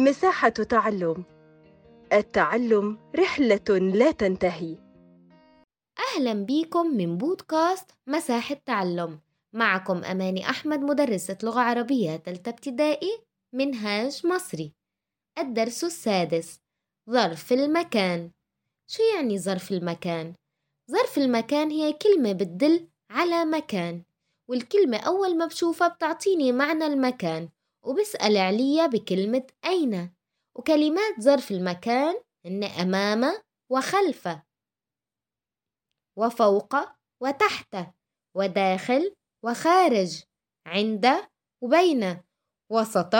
مساحة تعلم. التعلم رحلة لا تنتهي. أهلا بيكم من بودكاست مساحة تعلم. معكم أماني أحمد مدرسة لغة عربية تالتة ابتدائي منهاج مصري. الدرس السادس ظرف المكان. شو يعني ظرف المكان؟ ظرف المكان هي كلمة بتدل على مكان والكلمة أول ما بشوفها بتعطيني معنى المكان. وبسأل عليها بكلمة أين؟ وكلمات ظرف المكان هن أمام وخلف وفوق وتحت وداخل وخارج عند وبين وسط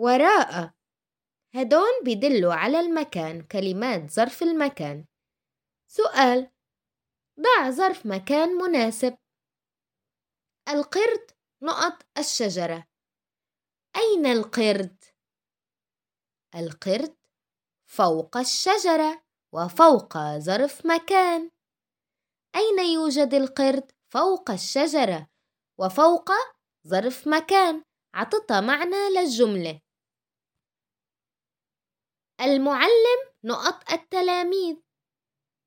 وراء. هدول بيدلوا على المكان كلمات ظرف المكان. سؤال ضع ظرف مكان مناسب. القرد نقط الشجرة. أين القرد؟ القرد فوق الشجرة وفوق ظرف مكان أين يوجد القرد؟ فوق الشجرة وفوق ظرف مكان عطتها معنى للجملة المعلم نقط التلاميذ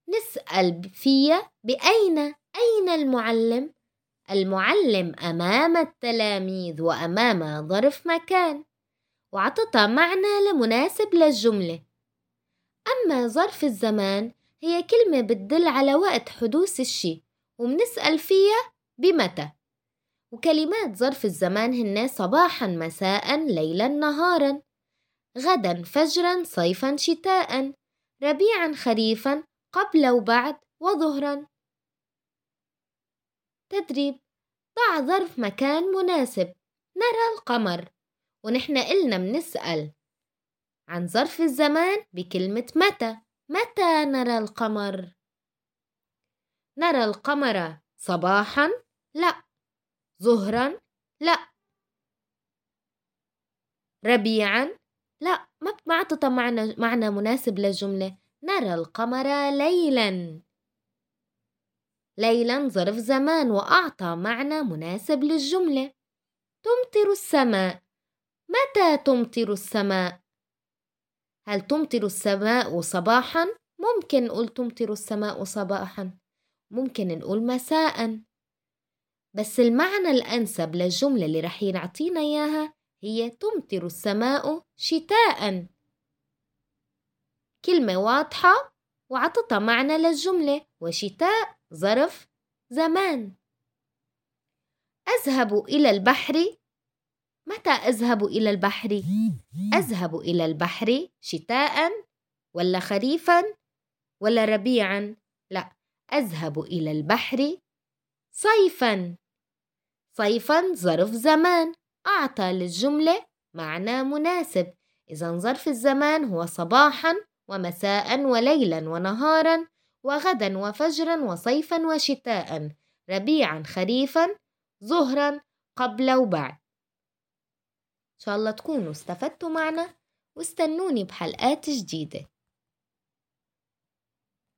نسأل فيها بأين أين المعلم؟ المعلم أمام التلاميذ وأمام ظرف مكان وعطتها معنى لمناسب للجملة. أما ظرف الزمان هي كلمة بتدل على وقت حدوث الشي ومنسأل فيها بمتى. وكلمات ظرف الزمان هن صباحا مساء ليلا نهارا. غدا فجرا صيفا شتاء. ربيعا خريفا قبل وبعد وظهرا. تدريب ضع ظرف مكان مناسب. نرى القمر. ونحن قلنا منسأل عن ظرف الزمان بكلمة متى. متى نرى القمر؟ نرى القمر صباحا؟ لا. ظهرا؟ لا. ربيعا؟ لا. ما ما معنى معنى مناسب للجملة. نرى القمر ليلا. ليلا ظرف زمان وأعطى معنى مناسب للجملة. تمطر السماء. متى تمطر السماء؟ هل تمطر السماء صباحا؟ ممكن نقول تمطر السماء صباحا. ممكن نقول مساء. بس المعنى الأنسب للجملة اللي رح يعطينا إياها هي تمطر السماء شتاء. كلمة واضحة وعطتها معنى للجملة وشتاء ظرف زمان. أذهب إلى البحر. متى أذهب إلى البحر؟ أذهب إلى البحر شتاء ولا خريفا ولا ربيعا؟ لا أذهب إلى البحر صيفا. صيفا ظرف زمان. أعطى للجملة معنى مناسب. إذا ظرف الزمان هو صباحا ومساء وليلا ونهارا. وغدا وفجرا وصيفا وشتاء ربيعا خريفا ظهرا قبل وبعد. إن شاء الله تكونوا استفدتوا معنا واستنوني بحلقات جديدة.